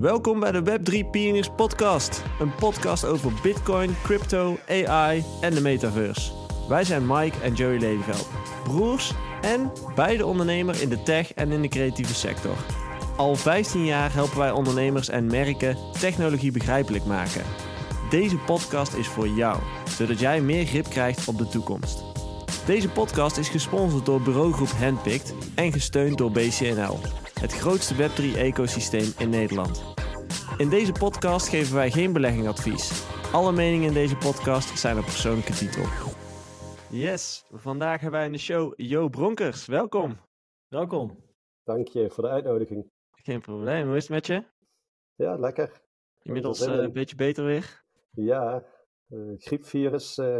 Welkom bij de Web3 Pioneers Podcast, een podcast over Bitcoin, crypto, AI en de metaverse. Wij zijn Mike en Joey Lelyveld, broers en beide ondernemer in de tech en in de creatieve sector. Al 15 jaar helpen wij ondernemers en merken technologie begrijpelijk maken. Deze podcast is voor jou, zodat jij meer grip krijgt op de toekomst. Deze podcast is gesponsord door bureaugroep Handpicked en gesteund door BCNL, het grootste Web3-ecosysteem in Nederland. In deze podcast geven wij geen beleggingadvies. Alle meningen in deze podcast zijn op persoonlijke titel. Yes, vandaag hebben wij in de show Jo Bronkers. Welkom. Welkom. Dank je voor de uitnodiging. Geen probleem, hoe is het met je? Ja, lekker. Inmiddels eh, een beetje beter weer. Ja, eh, griepvirus. eh,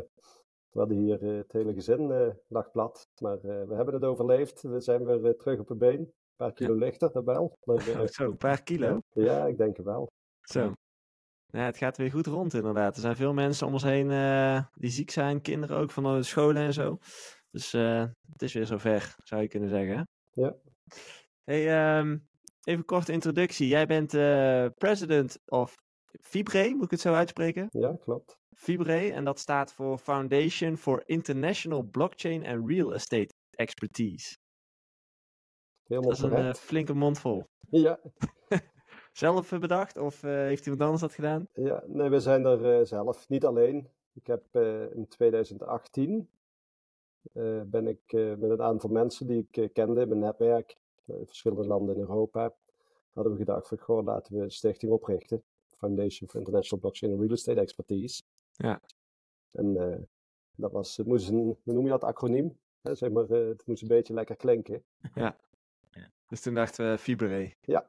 we hadden hier eh, het hele gezin eh, lag plat. Maar eh, we hebben het overleefd. We zijn weer terug op een been. Een paar kilo lichter, dat wel. Maar, Oh, zo, een paar kilo. ja, ik denk wel. Zo. Ja, het gaat weer goed rond inderdaad. Er zijn veel mensen om ons heen die ziek zijn, kinderen ook van de scholen en zo. Dus het is weer zover, zou je kunnen zeggen. Ja. Hey, ehm, even een korte introductie. Jij bent president of Fibre, moet ik het zo uitspreken? Ja, klopt. Fibre, en dat staat voor Foundation for International Blockchain and Real Estate Expertise. Helemaal Dat is een correct. flinke mond vol. Ja, Zelf bedacht of eh, heeft iemand anders dat gedaan? ja, nee, we zijn er eh, zelf. Niet alleen. Ik heb in 2018 eh, ben ik met een aantal mensen die ik kende in mijn netwerk, in verschillende landen in Europa, hadden we gedacht van, goh, laten we een stichting oprichten. Foundation for International Blockchain and Real Estate Expertise. Ja. En eh, dat was, het moest een, hoe noem je dat, acroniem? Hè, zeg maar, eh, het moest een beetje lekker klinken. Dus toen dachten we Fibre. Ja.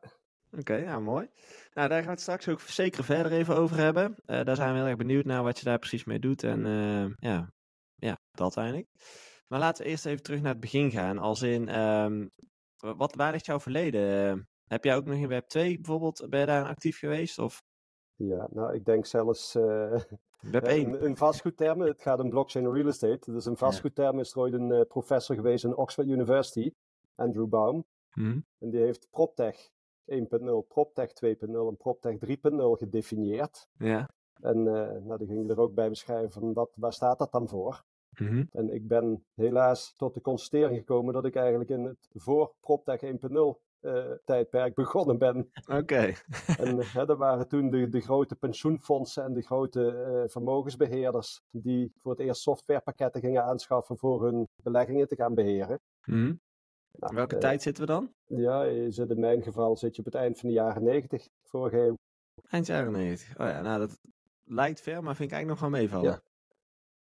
Oké, ja, mooi. Nou, daar gaan we het straks ook zeker verder even over hebben. Eh, daar zijn we heel erg benieuwd naar wat je daar precies mee doet. En eh, ja, ja, dat eigenlijk. Maar laten we eerst even terug naar het begin gaan. Als in, ehm, wat, waar ligt jouw verleden? Eh, heb jij ook nog in Web 2 bijvoorbeeld, ben je daar actief geweest? Of Ja, nou, ik denk zelfs eh, Web Ja, 1? In, in vastgoedtermen, het gaat om blockchain real estate. Dus in vastgoedtermen is er ooit een eh, professor geweest in Oxford University, Andrew Baum. Hm? En die heeft PropTech 1.0, PropTech 2.0 en PropTech 3.0 gedefinieerd. Ja. En eh nou, die ging er ook bij beschrijven van wat, waar staat dat dan voor. Mhm. En ik ben helaas tot de constatering gekomen dat ik eigenlijk in het voor PropTech 1.0 eh, tijdperk begonnen ben. Oké. En hè, dat waren toen de, de grote pensioenfondsen en de grote eh, vermogensbeheerders die voor het eerst softwarepakketten gingen aanschaffen voor hun beleggingen te gaan beheren. Nou, Welke eh, tijd zitten we dan? Ja, je zit in mijn geval zit je op het eind van de jaren 90, vorige eeuw. Eind jaren 90. Oh ja, nou dat lijkt ver, maar vind ik eigenlijk nog wel meevallen. Ja.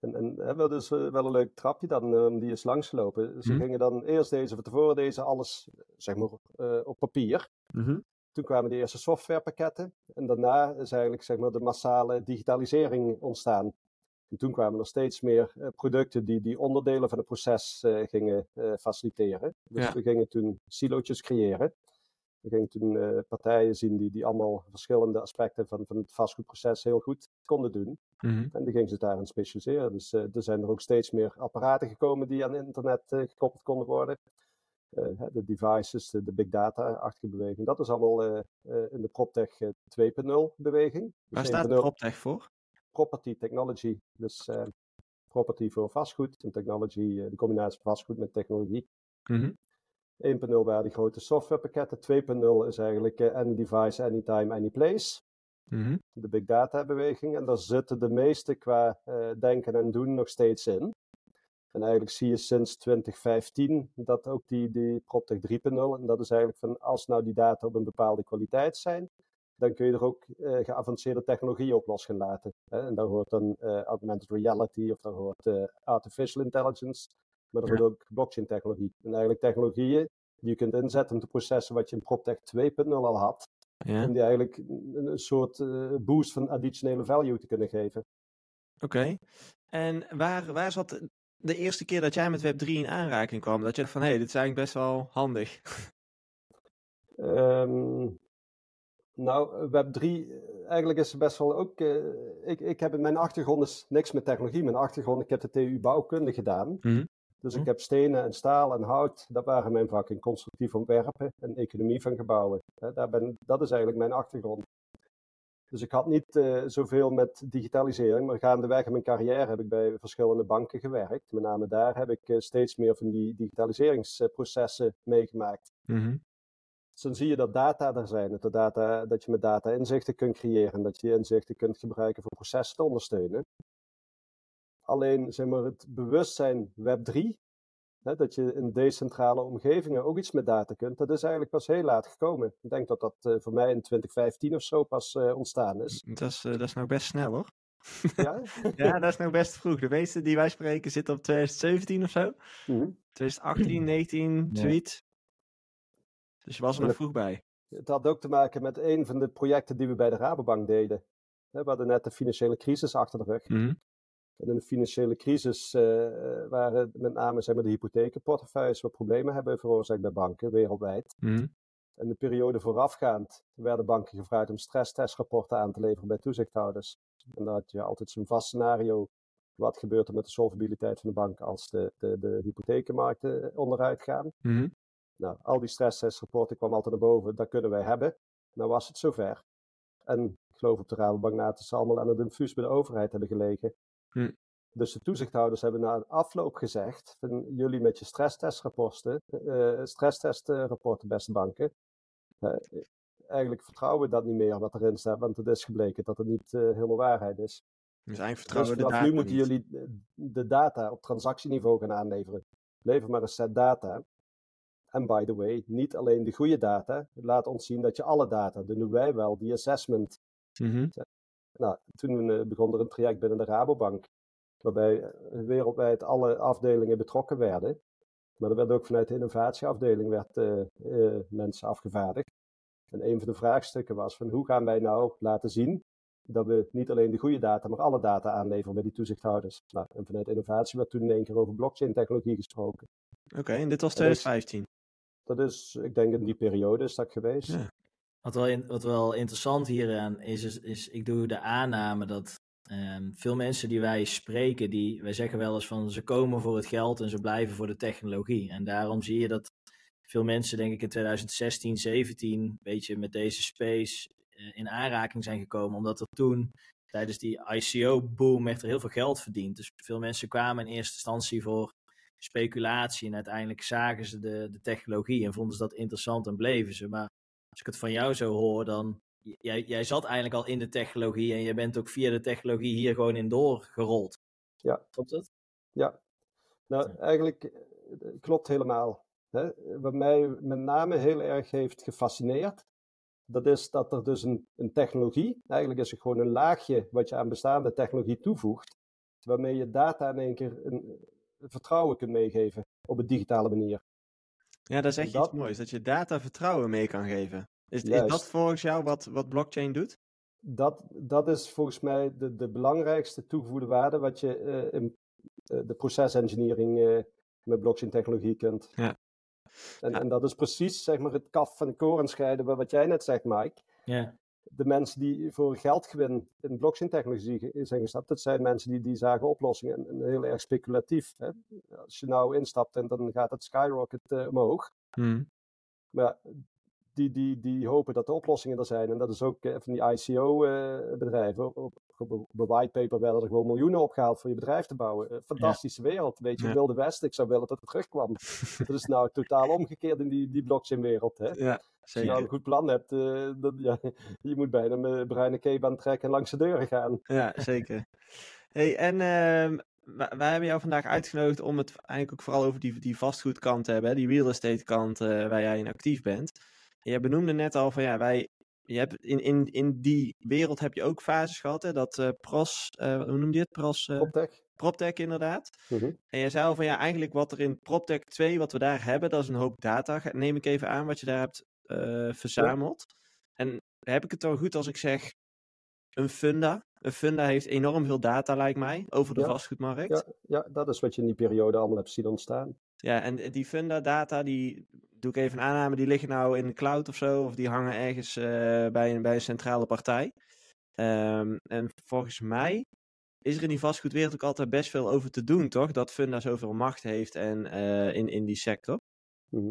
En, en dat is eh, wel een leuk trapje dan, eh, die is langsgelopen. Ze Hm. gingen dan eerst deze van tevoren, deze alles, zeg maar, eh, op papier. Mhm. Toen kwamen de eerste softwarepakketten. En daarna is eigenlijk zeg maar, de massale digitalisering ontstaan. En toen kwamen er steeds meer producten die die onderdelen van het proces gingen faciliteren. Dus Ja. we gingen toen silootjes creëren. We gingen toen eh, partijen zien die, die allemaal verschillende aspecten van, van het vastgoedproces heel goed konden doen. Mhm. En die gingen zich daarin specialiseren. Dus eh, er zijn er ook steeds meer apparaten gekomen die aan internet eh, gekoppeld konden worden. De devices, de, de big data-achtige beweging. Dat is allemaal eh, eh, in de PropTech eh, 2.0 beweging. Waar Dus staat 1.0 PropTech voor? Property technology. Dus property voor vastgoed en technology, de combinatie van vastgoed met technologie. Mhm. 1.0 waren die grote softwarepakketten. 2.0 is eigenlijk eh, any device, anytime, any place Mhm. de big data beweging. En daar zitten de meeste qua eh, denken en doen nog steeds in. En eigenlijk zie je sinds 2015 dat ook die, die PropTech 3.0, en dat is eigenlijk van als nou die data op een bepaalde kwaliteit zijn, dan kun je er ook eh, geavanceerde technologieën op los gaan laten. Hè? En daar hoort dan augmented reality of daar hoort artificial intelligence, maar er Ja. hoort ook blockchain technologie. En eigenlijk technologieën die je kunt inzetten om te processen wat je in PropTech 2.0 al had, Ja. om die eigenlijk een, soort eh, boost van additionele value te kunnen geven. Oké. En waar, waar zat de- eerste keer dat jij met Web3 in aanraking kwam? Dat je dacht van, hé, hey, dit is eigenlijk best wel handig. Ehm, nou, Web3, eh, eigenlijk is het best wel ook. eh, ik, ik heb in mijn achtergrond is niks met technologie. Mijn achtergrond, ik heb de TU bouwkunde gedaan. Mhm. Dus Hm. ik heb stenen en staal en hout, dat waren mijn vakken. Constructief ontwerpen en economie van gebouwen. Daar ben, dat is eigenlijk mijn achtergrond. Dus ik had niet eh, zoveel met digitalisering, maar gaandeweg in mijn carrière heb ik bij verschillende banken gewerkt. Met name daar heb ik eh, steeds meer van die digitaliseringsprocessen meegemaakt. Mhm. Dus dan zie je dat data er zijn, dat, de data, dat je met data inzichten kunt creëren en dat je die inzichten kunt gebruiken voor processen te ondersteunen. Alleen zeg maar, het bewustzijn Web 3, hè, dat je in decentrale omgevingen ook iets met data kunt, dat is eigenlijk pas heel laat gekomen. Ik denk dat dat eh, voor mij in 2015 of zo pas eh, ontstaan is. Dat, is, eh, dat is nog best snel hoor. Ja? Ja, dat is nog best vroeg. De meeste die wij spreken zitten op 2017 of zo. Mhm. 2018, 19, Ja. zoiets. Dus je was er nog vroeg bij. Het had ook te maken met een van de projecten die we bij de Rabobank deden. Hè, We hadden net de financiële crisis achter de rug. Mhm. En in de financiële crisis eh, waren met name zeg maar, de hypothekenportefeuilles wat problemen hebben veroorzaakt bij banken wereldwijd. Mhm. En de periode voorafgaand werden banken gevraagd om stresstestrapporten aan te leveren bij toezichthouders. En dan had je altijd zo'n vast scenario. Wat gebeurt er met de solvabiliteit van de bank als de, de, de hypothekenmarkten onderuit gaan? Mhm. Nou, al die stresstestrapporten kwamen altijd naar boven. Dat kunnen wij hebben. Nou was het zover. En ik geloof op de Rabobank na dat ze allemaal aan het infuus bij de overheid hebben gelegen. Hm. Dus de toezichthouders hebben na afloop gezegd: van, jullie met je stresstestrapporten, stresstestrapporten, beste banken. eh, eigenlijk vertrouwen we dat niet meer wat erin staat, want het is gebleken dat het niet eh, helemaal waarheid is. Dus eigenlijk Dus vertrouwen we de data nu moeten niet. jullie de data op transactieniveau gaan aanleveren. Lever maar een set data. En by the way, niet alleen de goede data. Laat ons zien dat je alle data, dat doen wij wel, die assessment. Mhm. Nou, toen eh, begon er een traject binnen de Rabobank, waarbij eh, wereldwijd alle afdelingen betrokken werden. Maar er werd ook vanuit de innovatieafdeling werd, eh, mensen afgevaardigd. En een van de vraagstukken was van hoe gaan wij nou laten zien dat we niet alleen de goede data, maar alle data aanleveren bij die toezichthouders. Nou, en vanuit innovatie werd toen in één keer over blockchain technologie gesproken. Oké, en dit was Dat is- 2015. Dat is, ik denk in die periode is dat geweest. Ja. Wat wel, wat wel interessant hieraan is, is, is ik doe de aanname dat ehm, veel mensen die wij spreken, die, wij zeggen wel eens van ze komen voor het geld en ze blijven voor de technologie. En daarom zie je dat veel mensen, denk ik in 2016, 17, een beetje met deze space eh, in aanraking zijn gekomen. Omdat er toen, tijdens die ICO-boom, werd er heel veel geld verdiend. Dus veel mensen kwamen in eerste instantie voor speculatie en uiteindelijk zagen ze de, de technologie en vonden ze dat interessant en bleven ze. Maar als ik het van jou zo hoor, dan. Jij, jij zat eigenlijk al in de technologie en je bent ook via de technologie hier gewoon in doorgerold. Ja. Klopt dat? Ja, nou eigenlijk eh, klopt helemaal. Hè. Wat mij met name heel erg heeft gefascineerd, dat is dat er dus een, een technologie, eigenlijk is het gewoon een laagje wat je aan bestaande technologie toevoegt, waarmee je data in één keer een, een vertrouwen kunt meegeven op een digitale manier. Ja, dat is echt Dat- iets moois. Dat je data vertrouwen mee kan geven. Is, is dat volgens jou wat, wat blockchain doet? Dat, dat is volgens mij de, de belangrijkste toegevoegde waarde wat je eh, in eh, de procesengineering eh met blockchain technologie kunt. Ja. En, Ja. en dat is precies zeg maar, het kaf van de koren scheiden bij wat jij net zegt, Mike. Ja. De mensen die voor geldgewin in blockchain technologie zijn gestapt, dat zijn mensen die, die zagen oplossingen en, en heel erg speculatief. Hè? Als je nou instapt en dan gaat het skyrocket eh, omhoog. Mhm. Maar die, die, die hopen dat de oplossingen er zijn. En dat is ook eh, van die ICO-bedrijven. op, op, een whitepaper werden er gewoon miljoenen opgehaald voor je bedrijf te bouwen. Eh, fantastische wereld. Een beetje Ja. Wilde West. Ik zou willen dat het terugkwam. dat is nou totaal omgekeerd in die, die blockchain-wereld. Hè? Ja, Als je nou een goed plan hebt, eh, dan, ja, je moet bijna met bruine cape aantrekken en langs de deuren gaan. Ja, zeker. Hey, en ehm, wij, hebben jou vandaag uitgenodigd om het eigenlijk ook vooral over die, die vastgoedkant te hebben, hè, die real estate kant eh, waar jij in actief bent. En jij benoemde net al van ja, wij, je hebt in, in, in die wereld heb je ook fases gehad, hè, dat eh, pros, eh, hoe noem je het? Pros, eh, Proptech. PropTech inderdaad. Mhm. En jij zei al van ja, eigenlijk wat er in PropTech 2, wat we daar hebben, dat is een hoop data. Neem ik even aan wat je daar hebt verzameld. En heb ik het dan goed als ik zeg een funda? Een funda heeft enorm veel data, lijkt mij, over de Ja. vastgoedmarkt. Ja, ja, dat is wat je in die periode allemaal hebt zien ontstaan. Ja, en die funda data, die doe ik even een aanname, die liggen nou in de cloud of zo, of die hangen ergens eh, bij, een, bij een centrale partij. Ehm, en volgens mij is er in die vastgoedwereld ook altijd best veel over te doen, toch? Dat Funda zoveel macht heeft en, uh, in, in die sector. Mhm.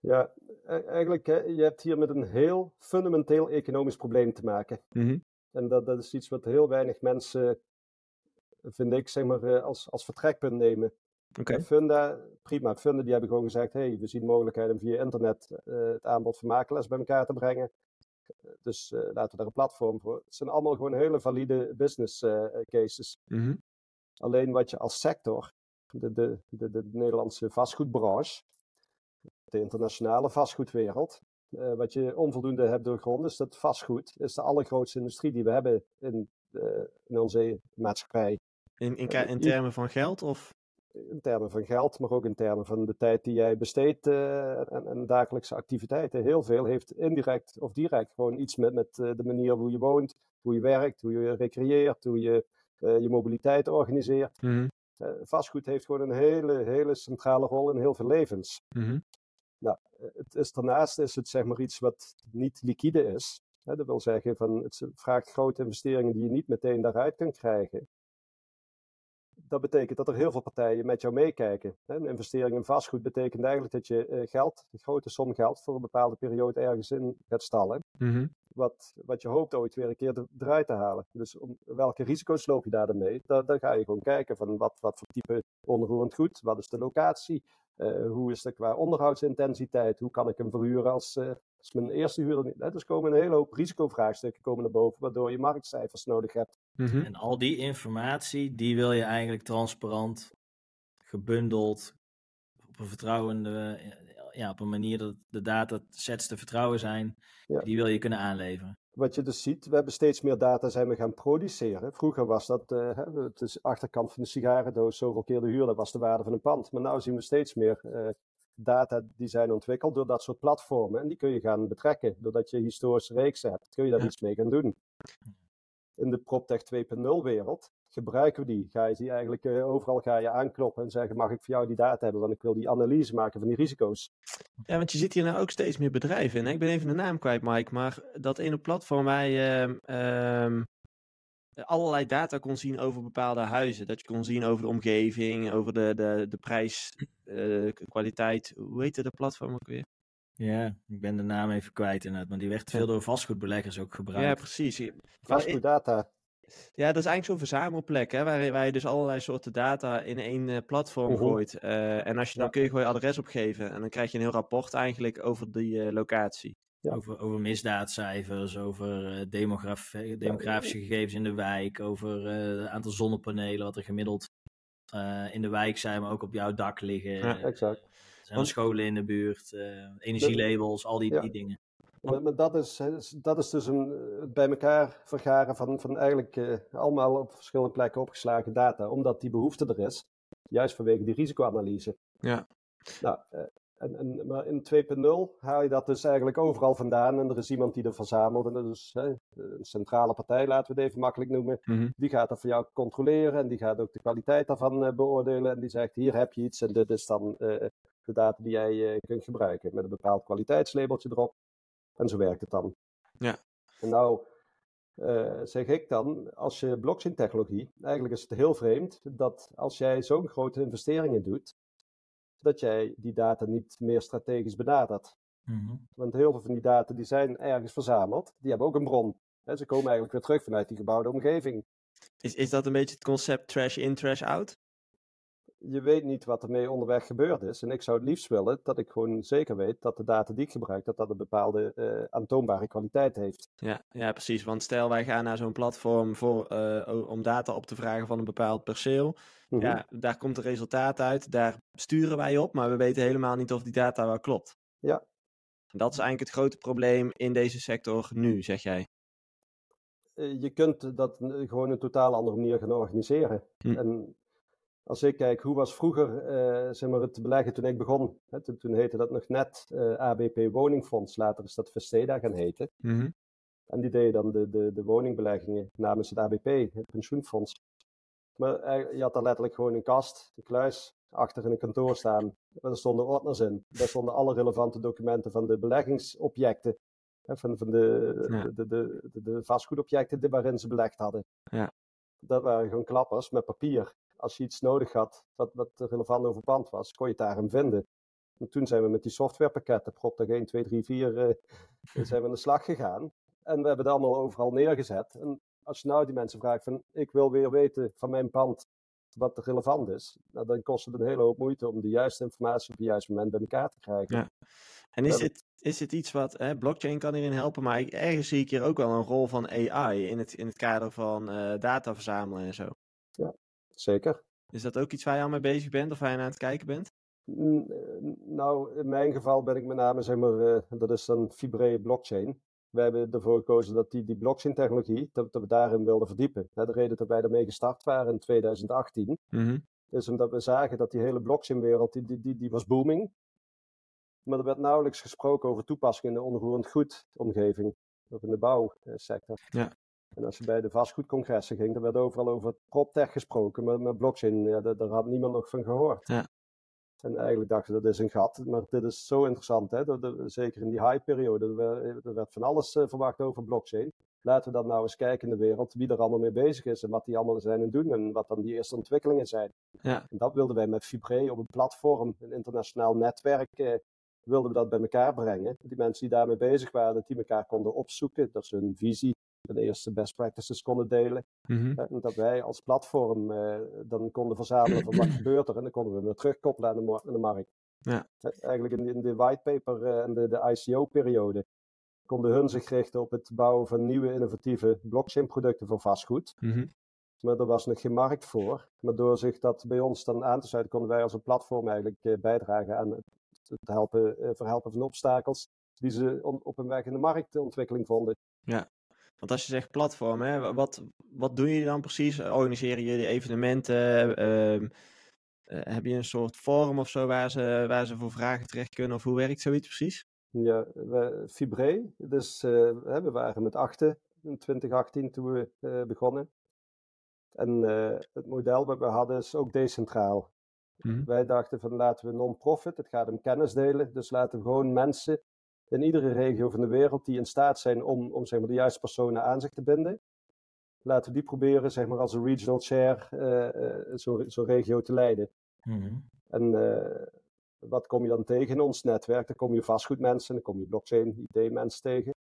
Ja, e-, eigenlijk, hè, je hebt hier met een heel fundamenteel economisch probleem te maken. Mm En dat, dat is iets wat heel weinig mensen, vind ik, zeg maar, eh, als, als vertrekpunt nemen. Okay. Funda, prima. Funda die hebben gewoon gezegd, hey, we zien mogelijkheden om via internet uh, het aanbod van makelaars bij elkaar te brengen. Dus uh, laten we daar een platform voor. Het zijn allemaal gewoon hele valide business uh, cases. Mm -hmm. Alleen wat je als sector, de, de, de, de Nederlandse vastgoedbranche, de internationale vastgoedwereld, uh, wat je onvoldoende hebt doorgrond, is dat vastgoed is de allergrootste industrie die we hebben in, in onze maatschappij. In, in, in termen van geld? Of? In termen van geld, maar ook in termen van de tijd die jij besteedt uh, en, en, dagelijkse activiteiten. Heel veel heeft indirect of direct gewoon iets met, met uh, de manier hoe je woont, hoe je werkt, hoe je recreëert, hoe je uh, je mobiliteit organiseert. Mm -hmm. vastgoed heeft gewoon een hele, hele centrale rol in heel veel levens. Mm -hmm. Nou, het is, daarnaast is het zeg maar iets wat niet liquide is. Hè, dat wil zeggen, van, het vraagt grote investeringen die je niet meteen daaruit kan krijgen dat betekent dat er heel veel partijen met jou meekijken. Een investering in vastgoed betekent eigenlijk dat je uh, geld, een grote som geld, voor een bepaalde periode ergens in gaat stallen. Mm -hmm. wat, wat je hoopt ooit weer een keer eruit te halen. Dus om, welke risico's loop je daar dan mee? Dan, dan ga je gewoon kijken van wat, wat voor type onroerend goed, wat is de locatie, uh, hoe is het qua onderhoudsintensiteit, hoe kan ik hem verhuren als, uh, als mijn eerste huurder niet. Dus komen een hele hoop risicovraagstukken komen naar boven, waardoor je marktcijfers nodig hebt. Mm -hmm. En al die informatie, die wil je eigenlijk transparant, gebundeld, op een vertrouwende, ja, op een manier dat de datasets te vertrouwen zijn, ja. die wil je kunnen aanleveren. Wat je dus ziet, we hebben steeds meer data zijn we gaan produceren. Vroeger was dat, uh, het is achterkant van de sigarendoos, zoveel keer de huur, dat was de waarde van een pand. Maar nu zien we steeds meer uh, data die zijn ontwikkeld door dat soort platformen. En die kun je gaan betrekken. Doordat je historische reeksen hebt, kun je daar ja. iets mee gaan doen. In de PropTech 2.0 wereld gebruiken we die. Ga je die eigenlijk uh, overal ga je aankloppen en zeggen: mag ik voor jou die data hebben? Want ik wil die analyse maken van die risico's. Ja, want je ziet hier nou ook steeds meer bedrijven in. Hè? Ik ben even de naam kwijt, Mike. Maar dat ene platform waar je uh, allerlei data kon zien over bepaalde huizen. Dat je kon zien over de omgeving, over de, de, de prijs, uh, kwaliteit. Hoe heette de platform ook weer? Ja, ik ben de naam even kwijt inderdaad. Maar die werd veel door vastgoedbeleggers ook gebruikt. Ja, precies. Vastgoeddata. Ja, dat is eigenlijk zo'n verzamelplek, hè, waar, waar je dus allerlei soorten data in één uh, platform Mhm. gooit. Uh, en als je, dan Ja. kun je gewoon je adres opgeven en dan krijg je een heel rapport eigenlijk over die uh, locatie. Ja. Over, over misdaadcijfers, over uh, demograf demografische gegevens in de wijk, over het aantal zonnepanelen, wat er gemiddeld uh, in de wijk zijn, maar ook op jouw dak liggen. Ja, exact. Zijn er scholen in de buurt, energielabels, al die, Ja. die dingen. Maar, dat, is, hè, dat is dus een bij elkaar vergaren van, van eigenlijk uh, allemaal op verschillende plekken opgeslagen data, omdat die behoefte er is, juist vanwege die risicoanalyse. Ja. Nou, uh, en, en, maar in 2.0 haal je dat dus eigenlijk overal vandaan en er is iemand die er verzamelt en dat is hè, een centrale partij, laten we het even makkelijk noemen, Mm -hmm. die gaat dat voor jou controleren en die gaat ook de kwaliteit daarvan beoordelen en die zegt hier heb je iets en dit is dan de data die jij kunt gebruiken met een bepaald kwaliteitslabeltje erop. En zo werkt het dan. Ja. En nou zeg ik dan, als je blockchain technologie, eigenlijk is het heel vreemd dat als jij zo'n grote investeringen doet, dat jij die data niet meer strategisch benadert. Mm -hmm. Want heel veel van die data die zijn ergens verzameld, die hebben ook een bron. He, ze komen eigenlijk weer terug vanuit die gebouwde omgeving. Is, is dat een beetje het concept trash in, trash out? Je weet niet wat er mee onderweg gebeurd is. En ik zou het liefst willen dat ik gewoon zeker weet dat de data die ik gebruik, dat dat een bepaalde uh, aantoonbare kwaliteit heeft. Ja, ja, precies. Want stel wij gaan naar zo'n platform voor, uh, om data op te vragen van een bepaald perceel. Mhm. Mm -hmm. Ja, daar komt een resultaat uit. Daar sturen wij op, maar we weten helemaal niet of die data wel klopt. Ja. En dat is eigenlijk het grote probleem in deze sector nu, zeg jij. Uh, je kunt dat gewoon een totaal andere manier gaan organiseren. Hm. En als ik kijk, hoe was vroeger uh, zeg maar het beleggen toen ik begon? Hè, toen, toen, heette dat nog net uh, ABP Woningfonds, later is dat Vesteda gaan heten. Mm -hmm. En die deden dan de, de, de woningbeleggingen namens het ABP, het pensioenfonds. Maar uh, je had daar letterlijk gewoon een kast, een kluis, achter in een kantoor staan. Daar stonden ordners in. Daar stonden alle relevante documenten van de beleggingsobjecten. Hè, van, van de, ja. de, de, de, de, vastgoedobjecten waarin ze belegd hadden. Ja. dat waren gewoon klappers met papier. Als je iets nodig had wat, wat relevant over pand was, kon je het daarin vinden. En toen zijn we met die softwarepakketten, PropTech 1, 2, 3, 4, uh, zijn we aan de slag gegaan. En we hebben het allemaal overal neergezet. En als je nou die mensen vraagt van, ik wil weer weten van mijn pand wat er relevant is, nou, dan kost het een hele hoop moeite om de juiste informatie op het juiste moment bij elkaar te krijgen. Ja. En is dit, is dit iets wat, hè, blockchain kan hierin helpen, maar ergens zie ik hier ook wel een rol van AI in het, in het kader van uh, data verzamelen en zo. Ja, zeker. Is dat ook iets waar je al mee bezig bent of waar je aan het kijken bent? Nou, in mijn geval ben ik met name, zeg maar, uh, dat is dan Fibre blockchain. We hebben ervoor gekozen dat die, die blockchain-technologie, dat, dat, we daarin wilden verdiepen. de reden dat wij ermee gestart waren in 2018, mm -hmm. is omdat we zagen dat die hele blockchain-wereld, die, die, die, die was booming. Maar er werd nauwelijks gesproken over toepassingen in de onroerend goed omgeving, of in de bouwsector. Ja. En als je bij de vastgoedcongressen ging, dan werd overal over PropTech gesproken, maar met blockchain, ja, daar, daar had niemand nog van gehoord. Ja. En eigenlijk dachten we, dat is een gat. Maar dit is zo interessant, hè? Dat, zeker in die hype-periode. Er werd van alles uh, verwacht over blockchain. Laten we dan nou eens kijken in de wereld wie er allemaal mee bezig is en wat die allemaal zijn en doen en wat dan die eerste ontwikkelingen zijn. Ja. En dat wilden wij met Fibre op een platform, een internationaal netwerk, eh, wilden we dat bij elkaar brengen. Die mensen die daarmee bezig waren, dat die elkaar konden opzoeken, dat ze hun visie, de eerste best practices konden delen. Mm -hmm. Dat wij als platform uh, dan konden verzamelen van wat gebeurt er en dan konden we weer terugkoppelen aan de, aan de markt. Ja. Eigenlijk in, in de whitepaper uh, en de, de ICO-periode konden hun zich richten op het bouwen van nieuwe innovatieve blockchain-producten voor vastgoed. Mm -hmm. Maar er was nog geen markt voor. Maar door zich dat bij ons dan aan te sluiten, konden wij als een platform eigenlijk uh, bijdragen aan het, het helpen, verhelpen van obstakels die ze on, op hun weg in de marktontwikkeling vonden. Ja, want als je zegt platform, hè, wat, wat doen jullie dan precies? Organiseren jullie evenementen? Uh, uh, heb je een soort forum of zo waar ze, waar ze voor vragen terecht kunnen? Of hoe werkt zoiets precies? Ja, we, Fibre. Dus uh, we waren met achten in 2018 toen we uh, begonnen. En het model wat we hadden is ook decentraal. Mhm. Wij dachten van laten we non-profit, het gaat om kennis delen. Dus laten we gewoon mensen in iedere regio van de wereld die in staat zijn om, om zeg maar, de juiste personen aan zich te binden. Laten we die proberen zeg maar, als een regional chair uh, zo'n zo regio te leiden. Mm-hmm. En uh, wat kom je dan tegen in ons netwerk? Dan kom je vastgoedmensen, dan kom je blockchain, IT-mensen tegen.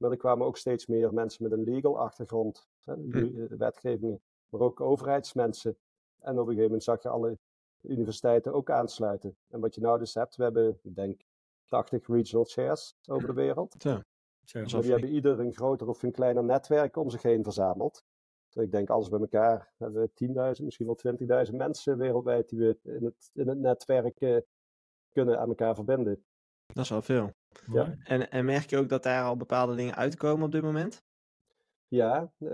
Maar er kwamen ook steeds meer mensen met een legal achtergrond, hè, de wetgevingen, maar ook overheidsmensen. En op een gegeven moment zag je alle universiteiten ook aansluiten. En wat je nou dus hebt, we hebben, ik denk, 80 regional chairs over de wereld. Zo. Maar die hebben ieder een groter of een kleiner netwerk om zich heen verzameld. Dus ik denk alles bij elkaar hebben we 10.000, misschien wel 20.000 mensen wereldwijd die we in het, in het netwerk uh, kunnen aan elkaar verbinden. Dat is wel veel. Ja. En, en merk je ook dat daar al bepaalde dingen uitkomen op dit moment? Ja, uh,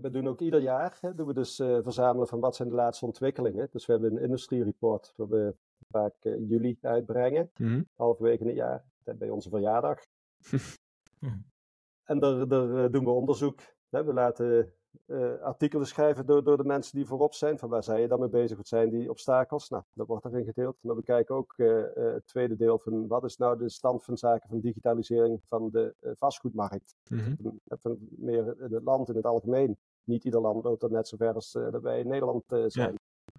we doen ook ieder jaar hè, doen we dus uh, verzamelen van wat zijn de laatste ontwikkelingen. Dus we hebben een industrie report waar we vaak uh, juli uitbrengen, mm-hmm. halverwege in het jaar, bij onze verjaardag. mm. En daar, daar doen we onderzoek. We laten uh, artikelen schrijven door, door de mensen die voorop zijn. Van waar zijn je dan mee bezig? Wat zijn die obstakels? Nou, dat wordt erin gedeeld. Maar we kijken ook uh, uh, het tweede deel van wat is nou de stand van zaken van digitalisering van de vastgoedmarkt. Mm-hmm. Van meer in het land in het algemeen. Niet ieder land loopt er net zo ver als dat wij in Nederland zijn. Ja.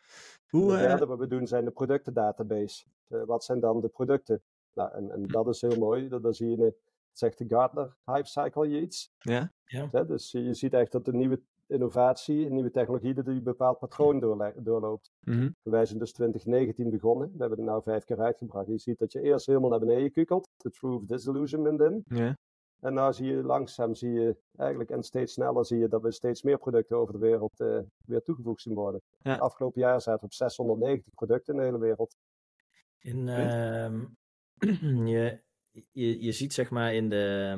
Hoe, het derde wat we doen zijn de productendatabase. wat zijn dan de producten? Nou, en, en dat is heel mooi. Dan zie je, zegt de Gartner Hype Cycle je iets. Ja. Ja. Ja, dus je ziet echt dat een nieuwe innovatie, een nieuwe technologie, dat die een bepaald patroon doorloopt. Mm-hmm. Wij zijn dus 2019 begonnen. We hebben het nou vijf keer uitgebracht. Je ziet dat je eerst helemaal naar beneden kukelt. De Truth Disillusionment in. Ja. En nou zie je langzaam, zie je eigenlijk en steeds sneller zie je dat we steeds meer producten over de wereld uh, weer toegevoegd zien worden. Ja. Afgelopen jaar zaten we op 690 producten in de hele wereld. In, uh, je, je, je ziet zeg maar in de,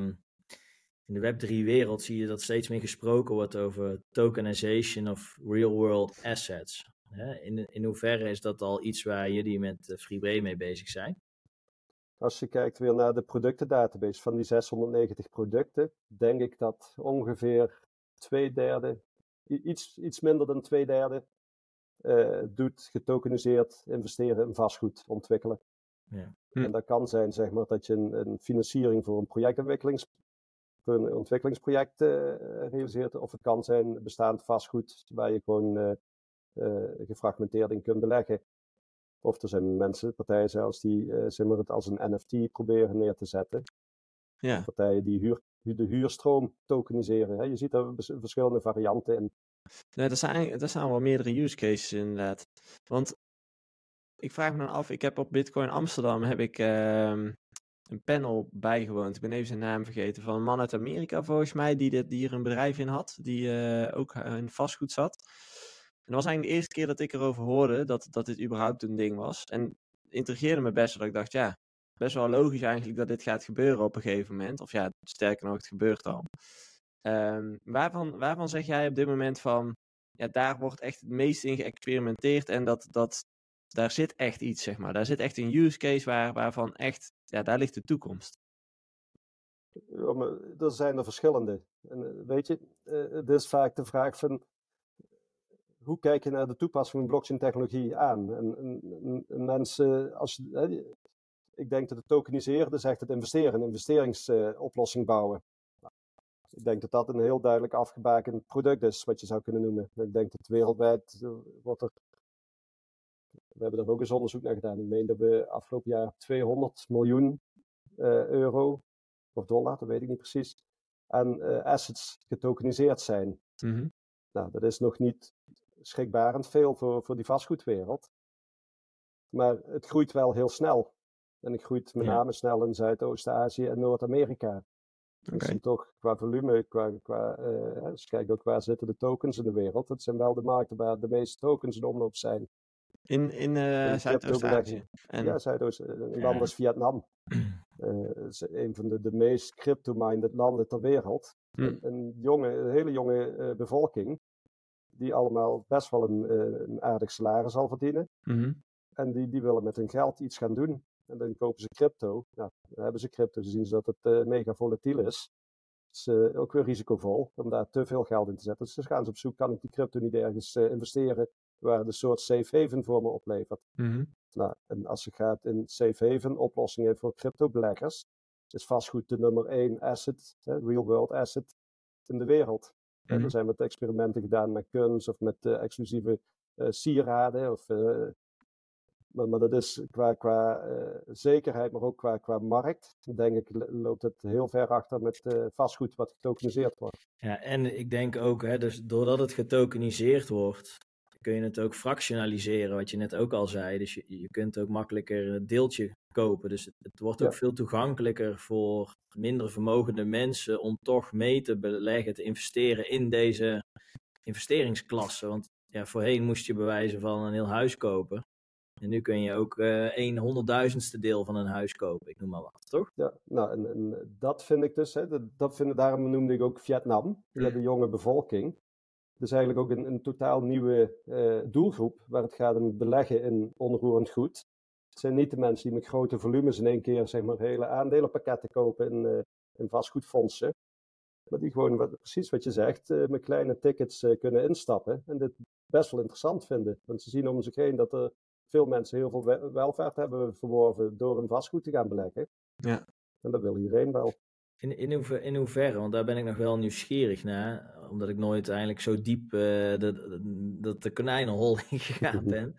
in de Web3-wereld zie je dat steeds meer gesproken wordt over tokenization of real-world assets. In, in hoeverre is dat al iets waar jullie met FreeBray mee bezig zijn? Als je kijkt weer naar de productendatabase van die 690 producten, denk ik dat ongeveer twee derde, iets, iets minder dan twee derde, uh, doet getokeniseerd investeren in vastgoed ontwikkelen. Ja. Hm. En dat kan zijn zeg maar, dat je een, een financiering voor een projectontwikkelingsplan voor een ontwikkelingsproject realiseert. Of het kan zijn bestaand vastgoed waar je gewoon gefragmenteerd in kunt beleggen. Of er zijn mensen, partijen zelfs, die zeg maar, het als een NFT proberen neer te zetten. Ja. Partijen die huur, de huurstroom tokeniseren. Hè. Je ziet er verschillende varianten in. Nee, er zijn, er zijn wel meerdere use cases inderdaad. Want ik vraag me dan af, ik heb op Bitcoin Amsterdam heb ik uh, een panel bijgewoond. Ik ben even zijn naam vergeten. Van een man uit Amerika volgens mij, die, dit, die hier een bedrijf in had. Die uh, ook in vastgoed zat. En dat was eigenlijk de eerste keer dat ik erover hoorde dat, dat dit überhaupt een ding was. En intrigeerde me best, dat ik dacht, ja, best wel logisch eigenlijk dat dit gaat gebeuren op een gegeven moment. Of ja, sterker nog, het gebeurt al. Um, waarvan, waarvan zeg jij op dit moment van, ja, daar wordt echt het meest in geëxperimenteerd en dat, dat, daar zit echt iets, zeg maar. Daar zit echt een use case waar, waarvan echt, ja, daar ligt de toekomst. Er zijn er verschillende. En eh, weet je, uh, het is vaak de vraag van, hoe kijk je naar de toepassing van blockchain-technologie aan? En, en, en, mensen, als, ik denk dat het tokeniseren, dus echt het investeren, een investeringsoplossing bouwen. Ik denk dat dat een heel duidelijk afgebakend product is, wat je zou kunnen noemen. Ik denk dat wereldwijd uh, wordt er. We hebben er ook eens onderzoek naar gedaan. Ik meen dat we afgelopen jaar 200 miljoen uh, euro of dollar, dat weet ik niet precies, aan uh, assets getokeniseerd zijn. Mm -hmm. Nou, dat is nog niet schrikbarend veel voor, voor die vastgoedwereld. Maar het groeit wel heel snel. En het groeit met name snel in Zuidoost-Azië en Noord-Amerika. Okay. Dus toch qua volume, qua, qua, uh, als je kijkt ook waar zitten de tokens in de wereld. Het zijn wel de markten waar de meeste tokens in omloop zijn. In, in, uh, Zuidoost-Azië? En... Ja, Zuidoost. Een land als Vietnam. Uh, is een van de, de meest crypto-minded landen ter wereld. Hm. Een, jonge, een hele jonge bevolking. Die allemaal best wel een, een aardig salaris zal verdienen. Mm -hmm. En die, die willen met hun geld iets gaan doen. En dan kopen ze crypto. Nou, dan hebben ze crypto, dan zien ze dat het uh, mega volatiel is. Het is uh, ook weer risicovol om daar te veel geld in te zetten. Dus dan gaan ze op zoek, kan ik die crypto niet ergens uh, investeren waar het een soort safe haven voor me oplevert. Mm -hmm. Nou, en als je gaat in safe haven oplossingen voor crypto beleggers, is vastgoed de nummer één asset, real world asset in de wereld. Mm -hmm. En er zijn wat experimenten gedaan met kunst of met exclusieve sieraden of maar, maar, dat is qua, qua zekerheid, maar ook qua, qua markt, denk ik, loopt het heel ver achter met vastgoed wat getokeniseerd wordt. Ja, en ik denk ook, hè, dus doordat het getokeniseerd wordt, kun je het ook fractionaliseren, wat je net ook al zei. Dus je, je kunt ook makkelijker een deeltje kopen. Dus het, het wordt ook ja. veel toegankelijker voor minder vermogende mensen om toch mee te beleggen, te investeren in deze investeringsklasse. Want ja, voorheen moest je bewijzen van een heel huis kopen. En nu kun je ook uh, een honderdduizendste deel van een huis kopen, ik noem maar wat, toch? Ja, nou, en, en dat vind ik dus, hè, dat, dat vind, daarom noemde ik ook Vietnam, ja. de jonge bevolking. Dus eigenlijk ook een, een totaal nieuwe uh, doelgroep, waar het gaat om beleggen in onroerend goed. Het zijn niet de mensen die met grote volumes in één keer, zeg maar, hele aandelenpakketten kopen in, uh, in vastgoedfondsen. Maar die gewoon, wat, precies wat je zegt, met kleine tickets kunnen instappen. En dit best wel interessant vinden. Want ze zien om zich heen dat er veel mensen heel veel welvaart hebben verworven door een vastgoed te gaan beleggen. Ja. En dat wil iedereen wel. In, in, hoever, in hoeverre, want daar ben ik nog wel nieuwsgierig naar, omdat ik nooit eigenlijk zo diep uh, de, de, de konijnenhol ingegaan ben.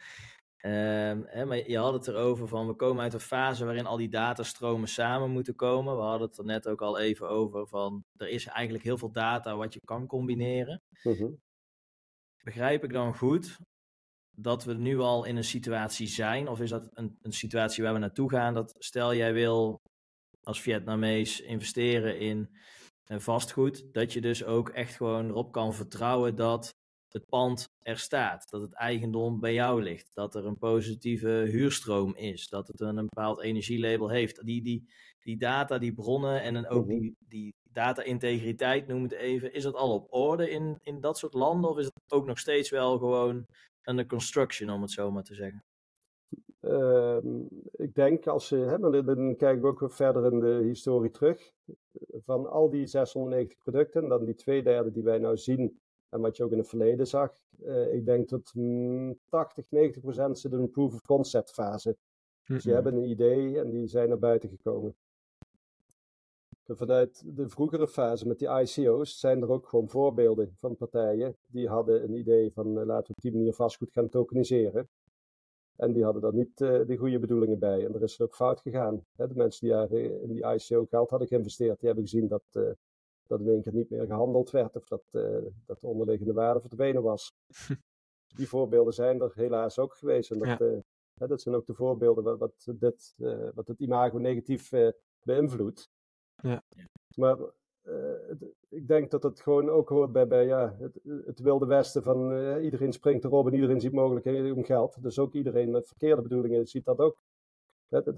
um, hè, maar je had het erover van, we komen uit een fase waarin al die datastromen samen moeten komen. We hadden het er net ook al even over van, er is eigenlijk heel veel data wat je kan combineren. Uh -huh. Begrijp ik dan goed dat we nu al in een situatie zijn? Of is dat een, een situatie waar we naartoe gaan? Dat stel jij wil als Vietnamees investeren in een vastgoed, dat je dus ook echt gewoon erop kan vertrouwen dat het pand er staat, dat het eigendom bij jou ligt, dat er een positieve huurstroom is, dat het een, een bepaald energielabel heeft. Die, die, die data, die bronnen en ook mhm. die, die data-integriteit, noem het even, is dat al op orde in, in dat soort landen of is het ook nog steeds wel gewoon under construction, om het zo maar te zeggen? Uh, ik denk als je, hè, maar dan kijk ik ook weer verder in de historie terug. Van al die 690 producten, dan die twee derde die wij nou zien en wat je ook in het verleden zag. Uh, ik denk dat mm, 80, 90 procent zit in een proof of concept fase. Mm -hmm. Dus die hebben een idee en die zijn naar buiten gekomen. Vanuit de vroegere fase met die ICO's zijn er ook gewoon voorbeelden van partijen die hadden een idee van laten we op die manier vastgoed gaan tokeniseren. En die hadden daar niet uh, de goede bedoelingen bij. En er is het ook fout gegaan. Hè, de mensen die daar in die ICO geld hadden geïnvesteerd, die hebben gezien dat, uh, dat in één keer niet meer gehandeld werd. Of dat, uh, dat de onderliggende waarde verdwenen was. die voorbeelden zijn er helaas ook geweest. En dat, ja. dat zijn ook de voorbeelden wat, wat, dit, wat het imago negatief beïnvloedt. Ja. Maar uh, ik denk dat het gewoon ook hoort bij, bij ja, het, het wilde westen van uh, iedereen springt erop en iedereen ziet mogelijkheden om geld. Dus ook iedereen met verkeerde bedoelingen ziet dat ook. Het, het,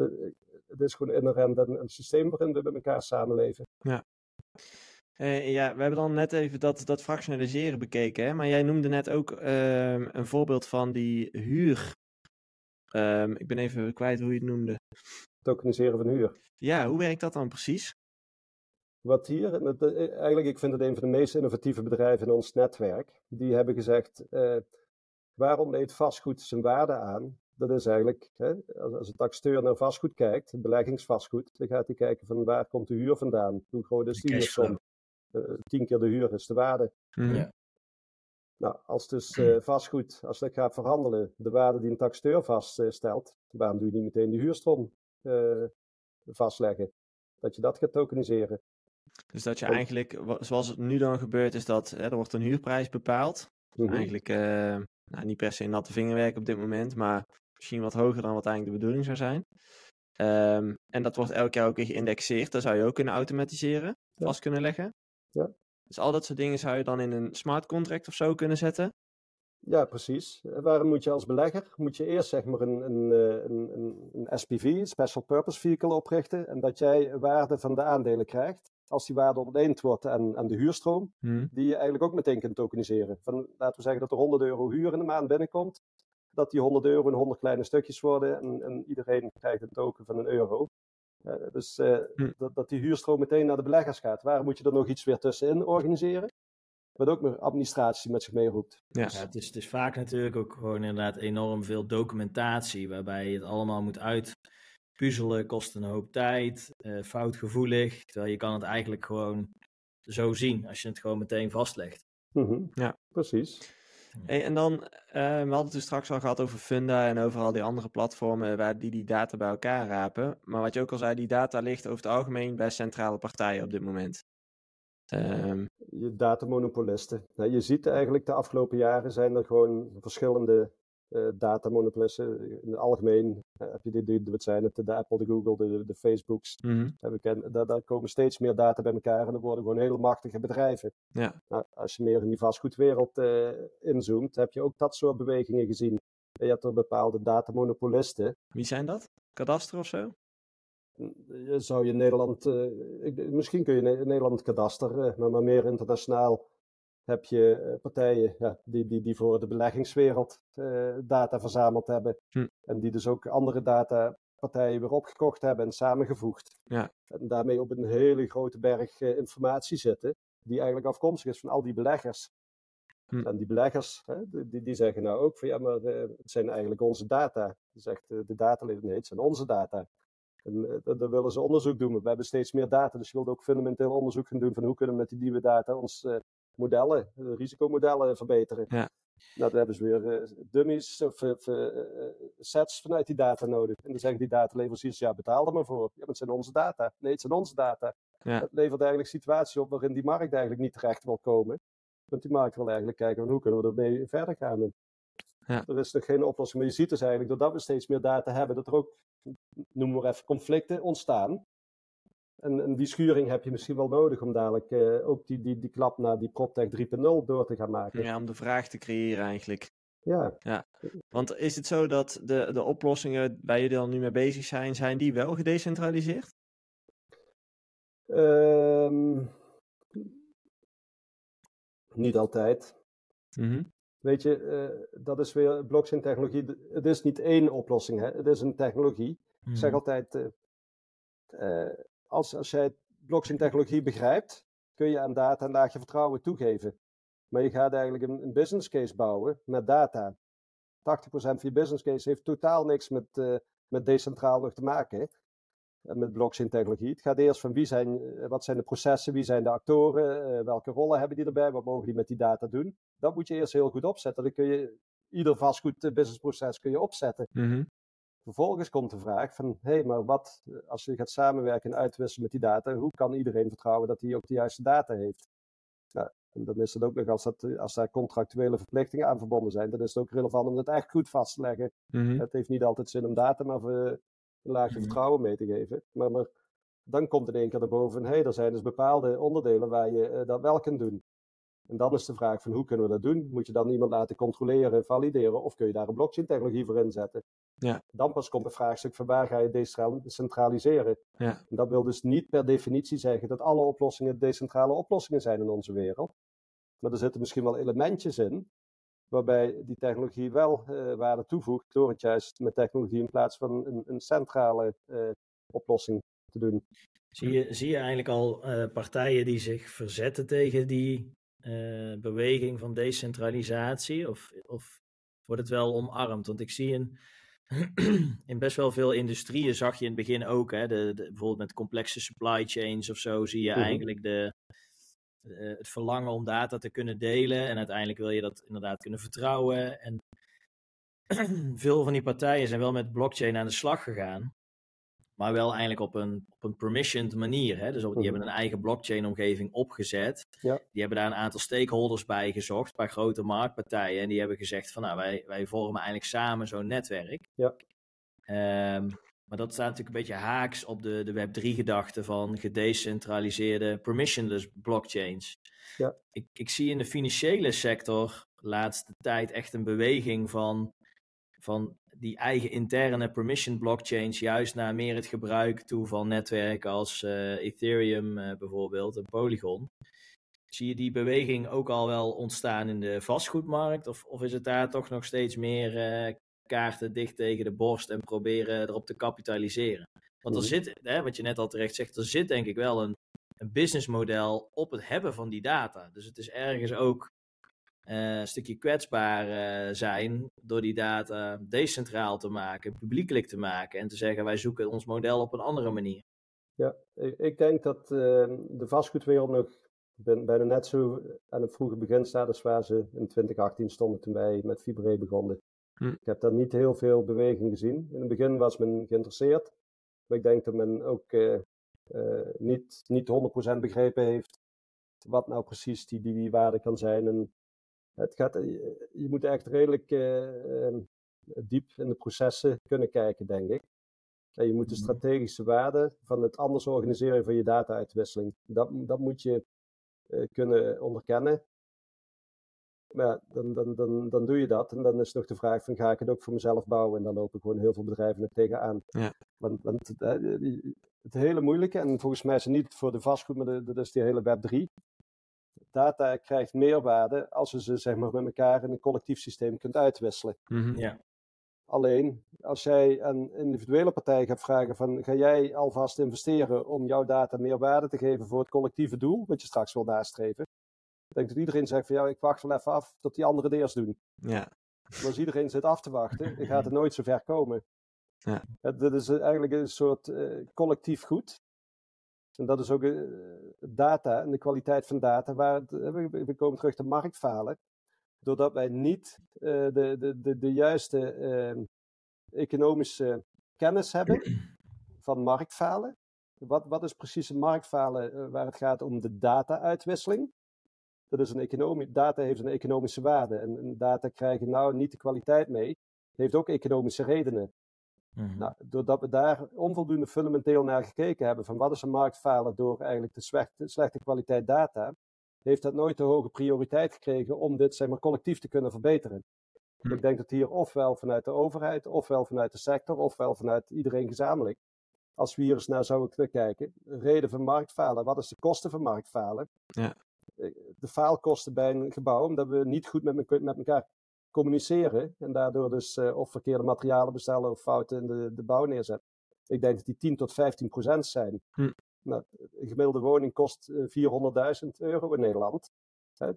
het is gewoon inherent een, een systeem waarin we met elkaar samenleven. Ja. Uh, ja, we hebben dan net even dat, dat fractionaliseren bekeken, hè? maar jij noemde net ook uh, een voorbeeld van die huur. Um, ik ben even kwijt hoe je het noemde. Tokeniseren van huur. Ja, hoe werkt dat dan precies? Wat hier, eh, eigenlijk ik vind het een van de meest innovatieve bedrijven in ons netwerk, die hebben gezegd, uh, waarom meet vastgoed zijn waarde aan? Dat is eigenlijk, hè, als het taxateur naar vastgoed kijkt, beleggingsvastgoed, dan gaat hij kijken van waar komt de huur vandaan? Hoe groot is die huursom? Uh, tien keer de huur is de waarde. Mm -hmm. Nou, als dus uh, vastgoed, als dat gaat verhandelen, de waarde die een taxateur vaststelt, waarom doe je niet meteen de huurstroom vastleggen? Dat je dat gaat tokeniseren. Dus dat je eigenlijk, zoals het nu dan gebeurt, is dat hè, er wordt een huurprijs bepaald. Mm -hmm. Eigenlijk uh, nou, niet per se natte vingerwerk op dit moment, maar misschien wat hoger dan wat eigenlijk de bedoeling zou zijn. Um, en dat wordt elk jaar ook weer geïndexeerd. Dat zou je ook kunnen automatiseren, ja. vast kunnen leggen. Ja. Dus al dat soort dingen zou je dan in een smart contract of zo kunnen zetten. Ja, precies. Waarom moet je als belegger, moet je eerst zeg maar een, een, een, een, een SPV, een Special Purpose Vehicle oprichten. En dat jij waarde van de aandelen krijgt als die waarde ontleend wordt aan, aan de huurstroom, hmm. die je eigenlijk ook meteen kunt tokeniseren. Van, laten we zeggen dat er 100 euro huur in de maand binnenkomt, dat die 100 euro in 100 kleine stukjes worden en, en iedereen krijgt een token van een euro. Uh, dus uh, hmm. dat, dat die huurstroom meteen naar de beleggers gaat. Waar moet je er nog iets weer tussenin organiseren? Wat ook meer administratie met zich meeroept. Ja. ja het, is, het is vaak natuurlijk ook gewoon inderdaad enorm veel documentatie, waarbij je het allemaal moet uit puzzelen kost een hoop tijd, uh, foutgevoelig. Terwijl je kan het eigenlijk gewoon zo zien als je het gewoon meteen vastlegt. Mm -hmm. Ja, precies. Hey, en dan, uh, we hadden het dus straks al gehad over Funda en over al die andere platformen waar die die data bij elkaar rapen. Maar wat je ook al zei, die data ligt over het algemeen bij centrale partijen op dit moment. Um... Je datamonopolisten. Nou, je ziet eigenlijk de afgelopen jaren zijn er gewoon verschillende uh, datamonopolisten. In het algemeen uh, heb je die, die, wat zijn het, de Apple, de Google, de, de Facebooks. Mm -hmm. ken, daar, daar, komen steeds meer data bij elkaar en er worden gewoon hele machtige bedrijven. Ja. Nou, als je meer in die vastgoedwereld uh, inzoomt, heb je ook dat soort bewegingen gezien. Je hebt er bepaalde datamonopolisten. Wie zijn dat? Kadaster of zo? Zou je Nederland, ik, misschien kun je Nederland kadaster, maar, maar meer internationaal heb je partijen ja, die, die, die voor de beleggingswereld uh, data verzameld hebben. Hm. En die dus ook andere datapartijen weer opgekocht hebben en samengevoegd. Ja. En daarmee op een hele grote berg uh, informatie zitten, die eigenlijk afkomstig is van al die beleggers. Hm. En die beleggers, hè, die, die zeggen nou ook van ja, maar uh, het zijn eigenlijk onze data. Zegt de datalid, nee, het zijn onze data. En daar willen ze onderzoek doen. We hebben steeds meer data, dus je wilt ook fundamenteel onderzoek gaan doen van hoe kunnen we met die nieuwe data ons modellen, risicomodellen verbeteren. Ja. Nou, dan hebben ze weer uh, dummies of uh, uh, sets vanuit die data nodig. En dan zeggen die dataleveranciers, ja, betaal er maar voor. Ja, maar het zijn onze data. Nee, het zijn onze data. Ja. Dat levert eigenlijk een situatie op waarin die markt eigenlijk niet terecht wil komen. Want die markt wil eigenlijk kijken van hoe kunnen we ermee verder gaan. Ja. Er is nog geen oplossing. Maar je ziet dus eigenlijk, doordat we steeds meer data hebben, dat er ook, noem maar even, conflicten ontstaan. En, en, die schuring heb je misschien wel nodig om dadelijk uh, ook die, die, die klap naar die PropTech 3.0 door te gaan maken. Ja, om de vraag te creëren eigenlijk. Ja. ja. Want is het zo dat de, de oplossingen waar jullie dan nu mee bezig zijn, zijn die wel gedecentraliseerd? Um, niet altijd. Mm -hmm. Weet je, uh, dat is weer blockchain technologie. Het is niet één oplossing, hè? het is een technologie. Mm -hmm. Ik zeg altijd, uh, uh, als, als jij blockchain technologie begrijpt, kun je aan data een laagje vertrouwen toegeven. Maar je gaat eigenlijk een, een business case bouwen met data. 80% van je business case heeft totaal niks met, uh, met decentraal nog te maken. met blockchain technologie. Het gaat eerst van wie zijn, wat zijn de processen, wie zijn de actoren, welke rollen hebben die erbij, wat mogen die met die data doen. Dat moet je eerst heel goed opzetten. Dan kun je ieder vastgoed businessproces kun je opzetten. Mhm. Vervolgens komt de vraag van, hé, hey, maar wat als je gaat samenwerken en uitwisselen met die data, hoe kan iedereen vertrouwen dat hij ook de juiste data heeft? Nou, en dan is het ook nog, als, dat, als daar contractuele verplichtingen aan verbonden zijn, dan is het ook relevant om dat echt goed vast te leggen. Mhm. Het heeft niet altijd zin om data maar een laagje Mhm. vertrouwen mee te geven. Maar, maar dan komt in één keer naar boven, hé, hey, er zijn dus bepaalde onderdelen waar je eh, dat wel kunt doen. En dan is de vraag van hoe kunnen we dat doen? Moet je dan iemand laten controleren, valideren of kun je daar een blockchain technologie voor inzetten? Ja. Dan pas komt het vraagstuk van waar ga je decentraliseren? Ja. En dat wil dus niet per definitie zeggen dat alle oplossingen decentrale oplossingen zijn in onze wereld. Maar er zitten misschien wel elementjes in waarbij die technologie wel eh, waarde toevoegt door het juist met technologie in plaats van een, een centrale eh, oplossing te doen. Zie je, zie je eigenlijk al eh, partijen die zich verzetten tegen die eh, beweging van decentralisatie? Of, of wordt het wel omarmd? Want ik zie in, in best wel veel industrieën, zag je in het begin ook, hè, de, de, bijvoorbeeld met complexe supply chains of zo, zie je Mhm. eigenlijk de, eh, het verlangen om data te kunnen delen. En uiteindelijk wil je dat inderdaad kunnen vertrouwen. En veel van die partijen zijn wel met blockchain aan de slag gegaan. Maar wel eigenlijk op een, op een permissioned manier. Hè? Dus op, die Mhm. hebben een eigen blockchain-omgeving opgezet. Ja. Die hebben daar een aantal stakeholders bij gezocht, een paar grote marktpartijen. En die hebben gezegd van nou, wij, wij vormen eigenlijk samen zo'n netwerk. Ja. Ehm, maar dat staat natuurlijk een beetje haaks op de, de Web3-gedachte van gedecentraliseerde permissionless blockchains. Ja. Ik, ik zie in de financiële sector laatste tijd echt een beweging van, van die eigen interne permission blockchains juist naar meer het gebruik toe van netwerken als eh, Ethereum eh, bijvoorbeeld en Polygon. Zie je die beweging ook al wel ontstaan in de vastgoedmarkt? Of, of is het daar toch nog steeds meer eh, kaarten dicht tegen de borst en proberen erop te kapitaliseren? Want er Mhm. zit, hè, wat je net al terecht zegt, er zit denk ik wel een, een businessmodel op het hebben van die data. Dus het is ergens ook eh, een stukje kwetsbaar eh, zijn door die data decentraal te maken, publiekelijk te maken en te zeggen wij zoeken ons model op een andere manier. Ja, ik, ik denk dat eh, de vastgoedwereld nog ben- bijna net zo aan het vroege begin staat als waar ze in 2018 stonden toen wij met Fibre begonnen. Hm. Ik heb daar niet heel veel beweging gezien. In het begin was men geïnteresseerd, maar ik denk dat men ook eh, eh, niet, niet 100% begrepen heeft wat nou precies die, die, die waarde kan zijn. En het gaat, je, je moet echt redelijk eh, eh, diep in de processen kunnen kijken, denk ik. En je moet de Mhm. strategische waarde van het anders organiseren van je data-uitwisseling, dat, dat moet je eh, kunnen onderkennen. Maar ja, dan, dan, dan, dan doe je dat. En dan is nog de vraag van ga ik het ook voor mezelf bouwen? En dan lopen gewoon heel veel bedrijven er tegenaan. Ja. Want, want het, eh, het hele moeilijke, en volgens mij is het niet voor de vastgoed, maar dat is die hele Web 3. Data krijgt meerwaarde als je ze zeg maar, met elkaar in een collectief systeem kunt uitwisselen. Mhm. Ja. Alleen, als jij een individuele partij gaat vragen van ga jij alvast investeren om jouw data meer waarde te geven voor het collectieve doel, wat je straks wil nastreven. Ik denk dat iedereen zegt van ja, ik wacht wel even af tot die anderen het eerst doen. Ja. Maar als iedereen zit af te wachten, dan gaat het nooit zo ver komen. Ja. Het, dit is eigenlijk een soort eh, collectief goed. En dat is ook eh, data en de kwaliteit van data. Waar het, eh, we, komen terug tot marktfalen. Doordat wij niet eh, de, de, de, de juiste eh, economische kennis hebben van marktfalen. Wat, wat is precies een marktfalen waar het gaat om de data-uitwisseling? Dat is een economie, data heeft een economische waarde. En, en data krijgen nou niet de kwaliteit mee. Heeft ook economische redenen. Mhm. Nou, doordat we daar onvoldoende fundamenteel naar gekeken hebben van wat is een marktfalen door eigenlijk de slechte, slechte kwaliteit data, heeft dat nooit de hoge prioriteit gekregen om dit zeg maar, collectief te kunnen verbeteren. Hm. Ik denk dat hier ofwel vanuit de overheid, ofwel vanuit de sector, ofwel vanuit iedereen gezamenlijk, als we hier eens naar zouden kunnen kijken, reden van marktfalen, wat is de kosten van marktfalen? Ja. Eh, De faalkosten bij een gebouw, omdat we niet goed met, me- met elkaar communiceren en daardoor dus eh, of verkeerde materialen bestellen of fouten in de, de bouw neerzetten. Ik denk dat die 10 tot 15 procent zijn. Hm. Nou, een gemiddelde woning kost eh, 400.000 euro in Nederland.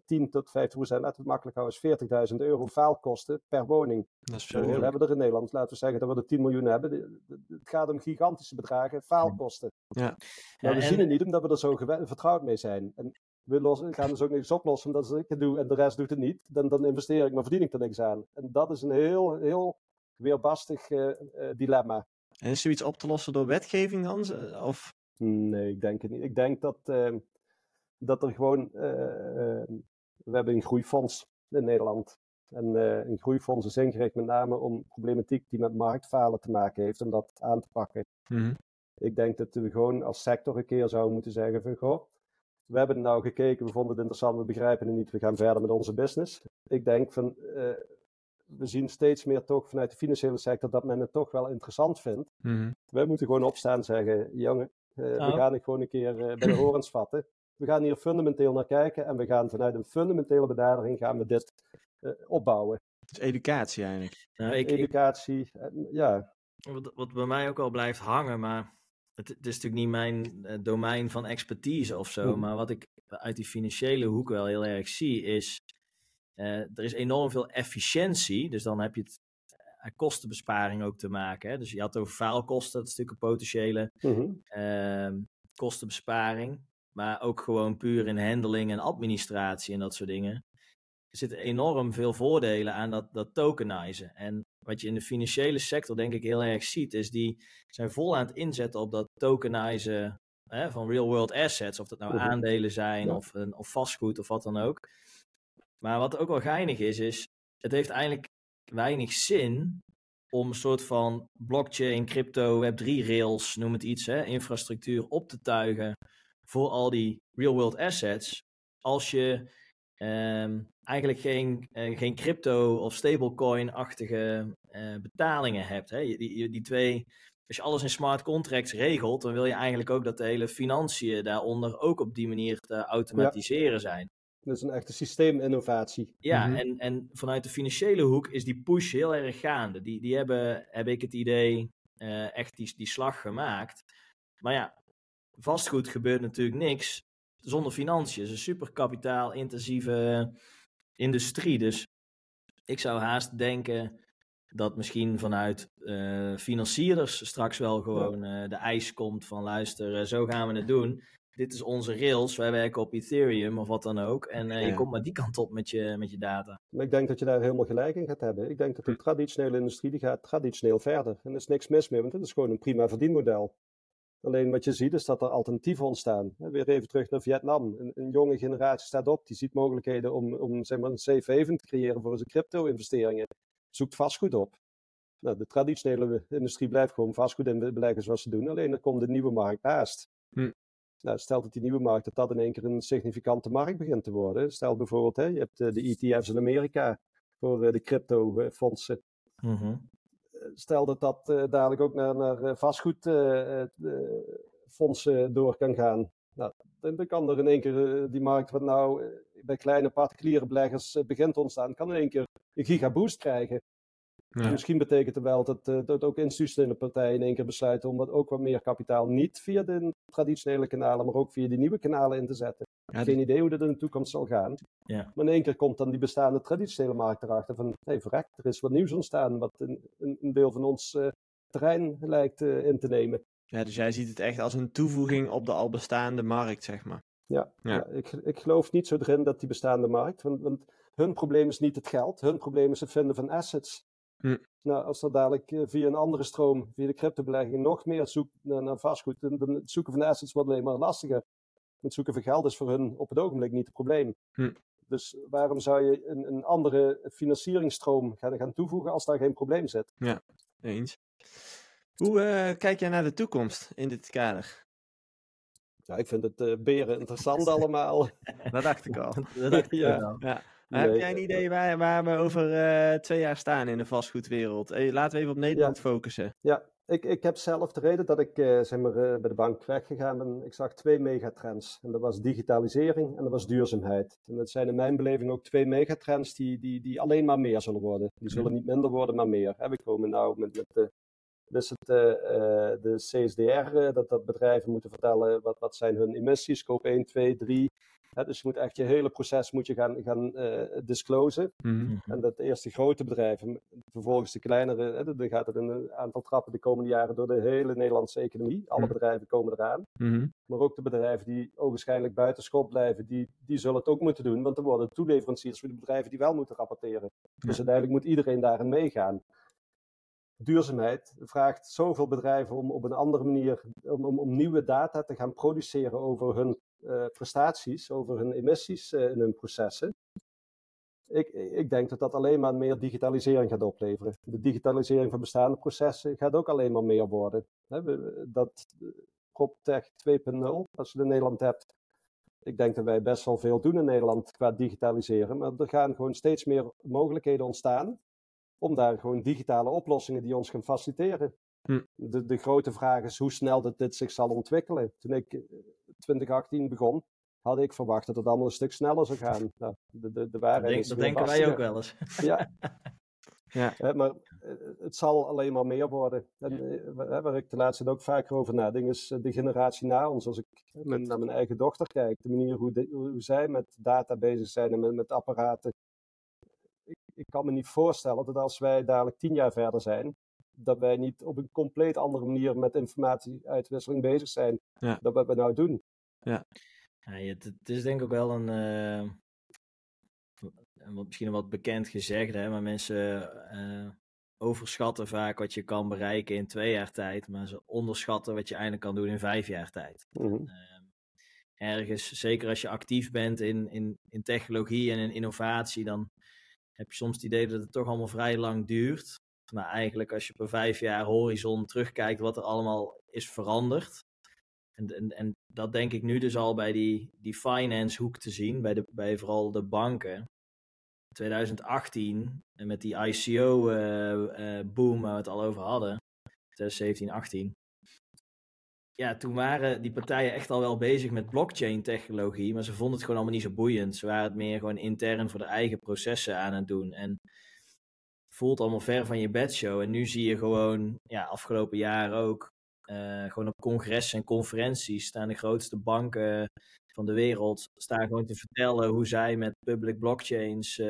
10 tot 50 procent, laten we het makkelijk houden, is 40.000 euro faalkosten per woning. Dat is veel. hebben we er in Nederland? Laten we zeggen dat we er 10 miljoen hebben. Het gaat om gigantische bedragen, faalkosten. Ja. Ja, we en- zien het niet omdat we er zo vertrouwd mee zijn. En we lossen, gaan dus ook niks oplossen omdat ik het doe en de rest doet het niet. Dan, dan investeer ik, maar verdien ik er niks aan. En dat is een heel, heel weerbastig eh, eh, dilemma. En is zoiets op te lossen door wetgeving dan? Z- Of, Nee, ik denk het niet. Ik denk dat, eh, dat er gewoon. eh, eh, we hebben een groeifonds in Nederland. En eh, een groeifonds is ingericht met name om problematiek die met marktfalen te maken heeft, om dat aan te pakken. Mhm. Ik denk dat we gewoon als sector een keer zouden moeten zeggen van goh, we hebben het nou gekeken, we vonden het interessant, we begrijpen het niet, we gaan verder met onze business. Ik denk van, eh, we zien steeds meer toch vanuit de financiële sector dat men het toch wel interessant vindt. Mhm. Wij moeten gewoon opstaan en zeggen, jongen, eh, we Nou. gaan het gewoon een keer eh, bij de horens vatten. We gaan hier fundamenteel naar kijken en we gaan vanuit een fundamentele benadering gaan we dit eh, opbouwen. Het is educatie eigenlijk. Nou, ik, ik, Educatie, ja, wat, wat bij mij ook al blijft hangen, maar het, het is natuurlijk niet mijn eh, domein van expertise of zo. Maar wat ik uit die financiële hoek wel heel erg zie, is eh, er is enorm veel efficiëntie. Dus dan heb je het eh, kostenbesparing ook te maken. Hè? Dus je had het over faalkosten, dat is natuurlijk een potentiële mhm, ehm, kostenbesparing. Maar ook gewoon puur in handling en administratie en dat soort dingen. Er zitten enorm veel voordelen aan dat, dat tokenizen. En wat je in de financiële sector denk ik heel erg ziet, is die zijn vol aan het inzetten op dat tokenizen hè, van real world assets. Of dat nou Mhm. aandelen zijn Ja. of, een, of vastgoed of wat dan ook. Maar wat ook wel geinig is, is het heeft eigenlijk weinig zin om een soort van blockchain, crypto, web3 rails, noem het iets, hè, infrastructuur op te tuigen voor al die real world assets. Als je ehm, eigenlijk geen, eh, geen crypto of stablecoin-achtige eh, betalingen hebt. Hè. Die, die, die twee, als je alles in smart contracts regelt, dan wil je eigenlijk ook dat de hele financiën daaronder ook op die manier te automatiseren zijn. dat is een echte systeeminnovatie. Ja, Mhm. en, en vanuit de financiële hoek is die push heel erg gaande. Die, die hebben, heb ik het idee, eh, echt die, die slag gemaakt. Maar ja, vastgoed gebeurt natuurlijk niks zonder financiën. Het is een super kapitaalintensieve industrie. Dus ik zou haast denken dat misschien vanuit eh, financierders straks wel gewoon eh, de eis komt van luister, eh, zo gaan we het doen. Dit is onze rails, wij werken op Ethereum of wat dan ook. En je komt maar die kant op met je, met je data. Maar ik denk dat je daar helemaal gelijk in gaat hebben. Ik denk dat de traditionele industrie die gaat traditioneel verder. En er is niks mis mee, want het is gewoon een prima verdienmodel. Alleen wat je ziet is dat er alternatieven ontstaan. Weer even terug naar Vietnam. Een, een jonge generatie staat op, die ziet mogelijkheden om, om zeg maar, een safe haven te creëren voor zijn crypto-investeringen. Zoekt vastgoed op. Nou, de traditionele industrie blijft gewoon vastgoed in beleggen zoals ze doen. Alleen er komt een nieuwe markt naast. Hm. Nou, stel dat die nieuwe markt, dat dat in één keer een significante markt begint te worden. Stel bijvoorbeeld, hè, je hebt eh, de ETF's in Amerika voor eh, de crypto-fondsen. Stel dat dat eh, dadelijk ook naar, naar eh, vastgoedfondsen door kan gaan. Nou, dan, kan er in één keer eh, die markt, wat nou eh, bij kleine particuliere beleggers eh, begint te ontstaan, kan in één keer een gigaboost krijgen. Ja. Misschien betekent het wel dat, eh, dat ook institutionele partijen in één keer besluiten om wat ook wat meer kapitaal niet via de traditionele kanalen, maar ook via die nieuwe kanalen in te zetten. Ja, Geen idee hoe dat in de toekomst zal gaan. Ja. Maar in één keer komt dan die bestaande traditionele markt erachter van, hé hey, verrek, er is wat nieuws ontstaan wat een, een, deel van ons eh, terrein lijkt eh, in te nemen. Ja, dus jij ziet het echt als een toevoeging op de al bestaande markt, zeg maar. Ja, Ja. ja. ik, ik geloof niet zo erin dat die bestaande markt, want, want hun probleem is niet het geld, hun probleem is het vinden van assets. Hm. Nou, als er dadelijk eh, via een andere stroom, via de cryptobelegging, nog meer zoekt naar, naar vastgoed, dan, dan het zoeken van assets wordt alleen maar lastiger. Het zoeken van geld is voor hun op het ogenblik niet het probleem. Hm. Dus waarom zou je een, een andere financieringsstroom gaan, gaan toevoegen als daar geen probleem zit? Eens. Hoe eh, kijk jij naar de toekomst in dit kader? Ja, ik vind het eh, beren interessant allemaal. Dat dacht ik al. Dat dacht ik Ja. wel. Ja. Nee, Heb jij een idee waar, waar we over eh, twee jaar staan in de vastgoedwereld? Eh, laten we even op Nederland focussen. Ja, ik, ik heb zelf de reden dat ik eh, zeg maar, bij de bank weggegaan ben. Ik zag twee megatrends. En dat was digitalisering en dat was duurzaamheid. En dat zijn in mijn beleving ook twee megatrends die, die, die alleen maar meer zullen worden. Die zullen niet minder worden, maar meer. We komen nou met, met de, dus het, de CSDR, dat, dat bedrijven moeten vertellen wat, wat zijn hun emissies, scope 1, 2, 3. Dus je moet echt je hele proces moet je gaan, gaan uh, disclosen. Mhm. En dat eerste grote bedrijven, vervolgens de kleinere, hè, dan gaat het een aantal trappen de komende jaren door de hele Nederlandse economie. Alle Mhm. bedrijven komen eraan. Mhm. Maar ook de bedrijven die ogenschijnlijk buiten schot blijven, die, die zullen het ook moeten doen. Want er worden toeleveranciers voor de bedrijven die wel moeten rapporteren. Dus uiteindelijk moet iedereen daarin meegaan. Duurzaamheid vraagt zoveel bedrijven om op een andere manier, om, om, om nieuwe data te gaan produceren over hun prestaties, over hun emissies eh, in hun processen. Ik, ik denk dat dat alleen maar meer digitalisering gaat opleveren. De digitalisering van bestaande processen gaat ook alleen maar meer worden. Dat eh, PropTech 2.0, als je het in Nederland hebt. Ik denk dat wij best wel veel doen in Nederland qua digitaliseren. Maar er gaan gewoon steeds meer mogelijkheden ontstaan. Om daar gewoon digitale oplossingen die ons gaan faciliteren. Hm. De, de grote vraag is hoe snel dat dit zich zal ontwikkelen. Toen ik eh, 2018 begon, had ik verwacht dat het allemaal een stuk sneller zou gaan. Nou, de, de, de Dat, waarheid denk- is dat denken wij ook wel eens. Ja. Ja. Maar eh, het zal alleen maar meer worden. En, eh, waar ik de laatste tijd ook vaker over nadenk, is eh, de generatie na ons. Als ik eh, naar mijn eigen dochter kijk, de manier hoe, de- hoe zij met data bezig zijn en met, met apparaten. Ik, ik kan me niet voorstellen dat als wij dadelijk tien jaar verder zijn, dat wij niet op een compleet andere manier met informatieuitwisseling bezig zijn Ja. dan wat we nou doen. Ja, het, het is denk ik ook wel een, eh, een misschien een wat bekend gezegde, hè, maar mensen eh, overschatten vaak wat je kan bereiken in twee jaar tijd, maar ze onderschatten wat je eindelijk kan doen in vijf jaar tijd. Mhm. Ehm, ergens, zeker als je actief bent in, in, in technologie en in innovatie, dan heb je soms het idee dat het toch allemaal vrij lang duurt. Maar eigenlijk als je op een vijf jaar horizon terugkijkt wat er allemaal is veranderd. En, en, en dat denk ik nu dus al bij die, die finance hoek te zien, bij, de, bij vooral de banken. 2018, en met die ICO-boom waar we het al over hadden, 2017, 18. Ja, toen waren die partijen echt al wel bezig met blockchain-technologie, maar ze vonden het gewoon allemaal niet zo boeiend. Ze waren het meer gewoon intern voor de eigen processen aan het doen. En voelt allemaal ver van je bedshow. En nu zie je gewoon, ja, afgelopen jaar ook, eh, gewoon op congressen en conferenties staan de grootste banken van de wereld staan gewoon te vertellen hoe zij met public blockchains eh,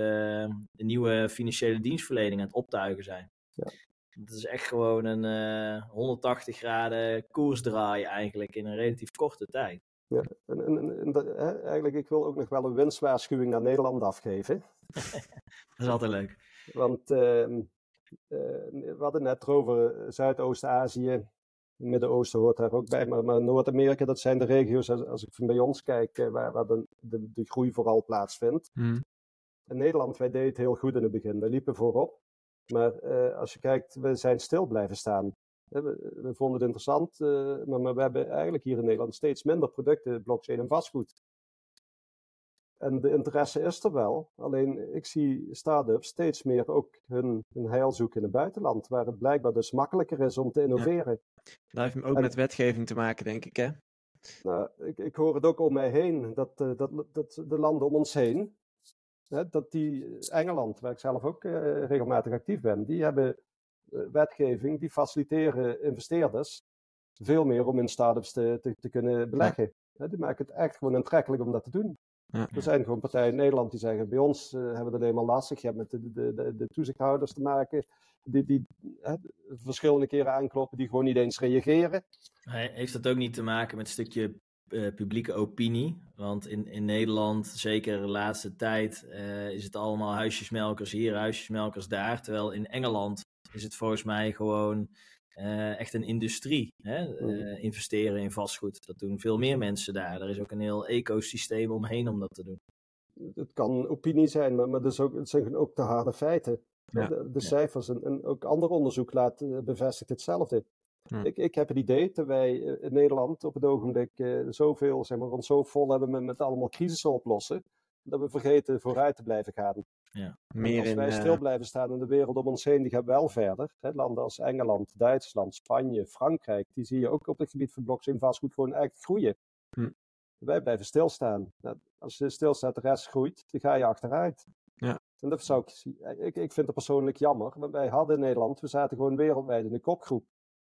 de nieuwe financiële dienstverlening aan het optuigen zijn. Ja. Dat is echt gewoon een eh 180 graden koersdraai eigenlijk in een relatief korte tijd. Ja, en, en, en- en dat- hè, eigenlijk, ik wil ook nog wel een winstwaarschuwing naar Nederland afgeven. Dat is altijd leuk. Want ehm, eh, we hadden net over Zuidoost-Azië, Midden-Oosten hoort daar ook bij, maar, maar Noord-Amerika, dat zijn de regio's, als, als ik bij ons kijk, eh, waar, waar de, de, de groei vooral plaatsvindt. Mhm. In Nederland, wij deden het heel goed in het begin, we liepen voorop. Maar eh, als je kijkt, we zijn stil blijven staan. Eh, We, we vonden het interessant, eh, maar, maar we hebben eigenlijk hier in Nederland steeds minder producten, blockchain en vastgoed. En de interesse is er wel. Alleen ik zie start-ups steeds meer ook hun, hun heil zoeken in het buitenland. Waar het blijkbaar dus makkelijker is om te innoveren. Dat heeft ook En- met wetgeving te maken, denk ik, hè? Nou, ik, ik hoor het ook om mij heen. Dat, eh, dat, dat de landen om ons heen. Hè, dat die Engeland, waar ik zelf ook eh, regelmatig actief ben. Die hebben eh, wetgeving. Die faciliteren investeerders. Veel meer om in start-ups te, te, te kunnen beleggen. Die maken het echt gewoon aantrekkelijk om dat te doen. Ja. Er zijn gewoon partijen in Nederland die zeggen: bij ons eh, hebben we het alleen maar lastig. Je hebt met de, de, de, de toezichthouders te maken. Die, die hè, verschillende keren aankloppen, die gewoon niet eens reageren. Heeft dat ook niet te maken met een stukje eh, publieke opinie? Want in, in Nederland, zeker de laatste tijd, eh, is het allemaal huisjesmelkers hier, huisjesmelkers daar. Terwijl in Engeland is het volgens mij gewoon eh, echt een industrie. Hè? Eh, investeren in vastgoed. Dat doen veel meer mensen daar. Er is ook een heel ecosysteem omheen om dat te doen. het kan opinie zijn, maar, maar dus ook, het zijn ook de harde feiten. Ja. De, de cijfers en, en ook ander onderzoek laat, eh, bevestigt hetzelfde. Ja. Ik, ik heb het idee dat wij in Nederland op het ogenblik eh, zoveel, zeg maar, ons zo vol hebben met, met allemaal crisissen oplossen, dat we vergeten vooruit te blijven gaan. Meer als wij eh, stil blijven staan in de wereld om ons heen, die gaat wel verder. Hè, landen als Engeland, Duitsland, Spanje, Frankrijk, die zie je ook op het gebied van blockchain vastgoed gewoon echt groeien. Hm. Wij blijven stilstaan. Nou, als je stilstaat, de rest groeit, dan ga je achteruit. Ja. En dat zou ik, ik, ik vind het persoonlijk jammer, want wij hadden in Nederland, we zaten gewoon wereldwijd in de kopgroep. Ik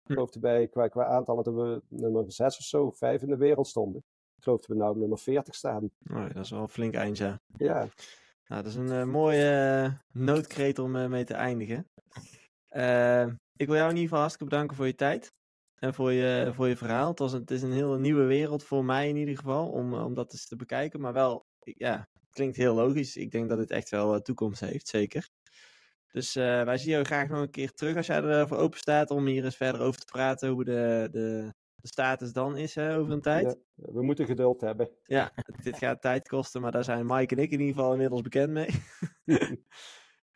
Hm. geloof erbij, qua, qua aantallen dat we nummer zes of zo, vijf in de wereld stonden. Ik geloof dat we nou op nummer 40 staan. Oh, dat is wel een flink eind, ja. Ja, Nou, dat is een eh, mooie uh, noodkreet om uh, mee te eindigen. ik wil jou in ieder geval hartstikke bedanken voor je tijd en voor je, voor je verhaal. Het, was een, het is een hele nieuwe wereld voor mij in ieder geval, om, om dat eens te bekijken. Maar wel, ja, klinkt heel logisch. Ik denk dat het echt wel toekomst heeft, zeker. Dus wij zien jou graag nog een keer terug als jij ervoor open staat om hier eens verder over te praten hoe de, de, de status dan is hè, over een tijd. Ja, we moeten geduld hebben. Ja, dit gaat tijd kosten, maar daar zijn Mike en ik in ieder geval inmiddels bekend mee.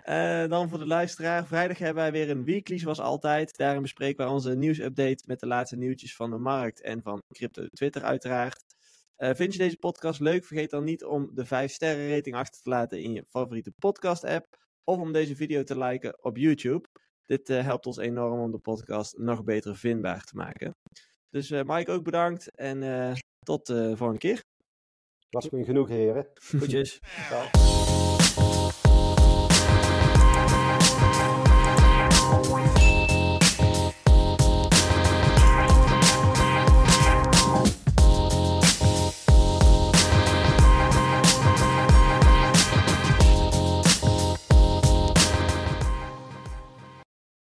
uh, dan voor de luisteraar. Vrijdag hebben wij weer een weekly zoals altijd. Daarin bespreken wij onze nieuwsupdate met de laatste nieuwtjes van de markt en van crypto Twitter uiteraard. Uh, vind je deze podcast leuk? Vergeet dan niet om de 5 sterren rating achter te laten in je favoriete podcast app. Of om deze video te liken op YouTube. Dit uh, helpt ons enorm om de podcast nog beter vindbaar te maken. Dus uh, Mike ook bedankt en uh, tot de volgende keer. Was me genoeg, heren. Goedjes. Ciao.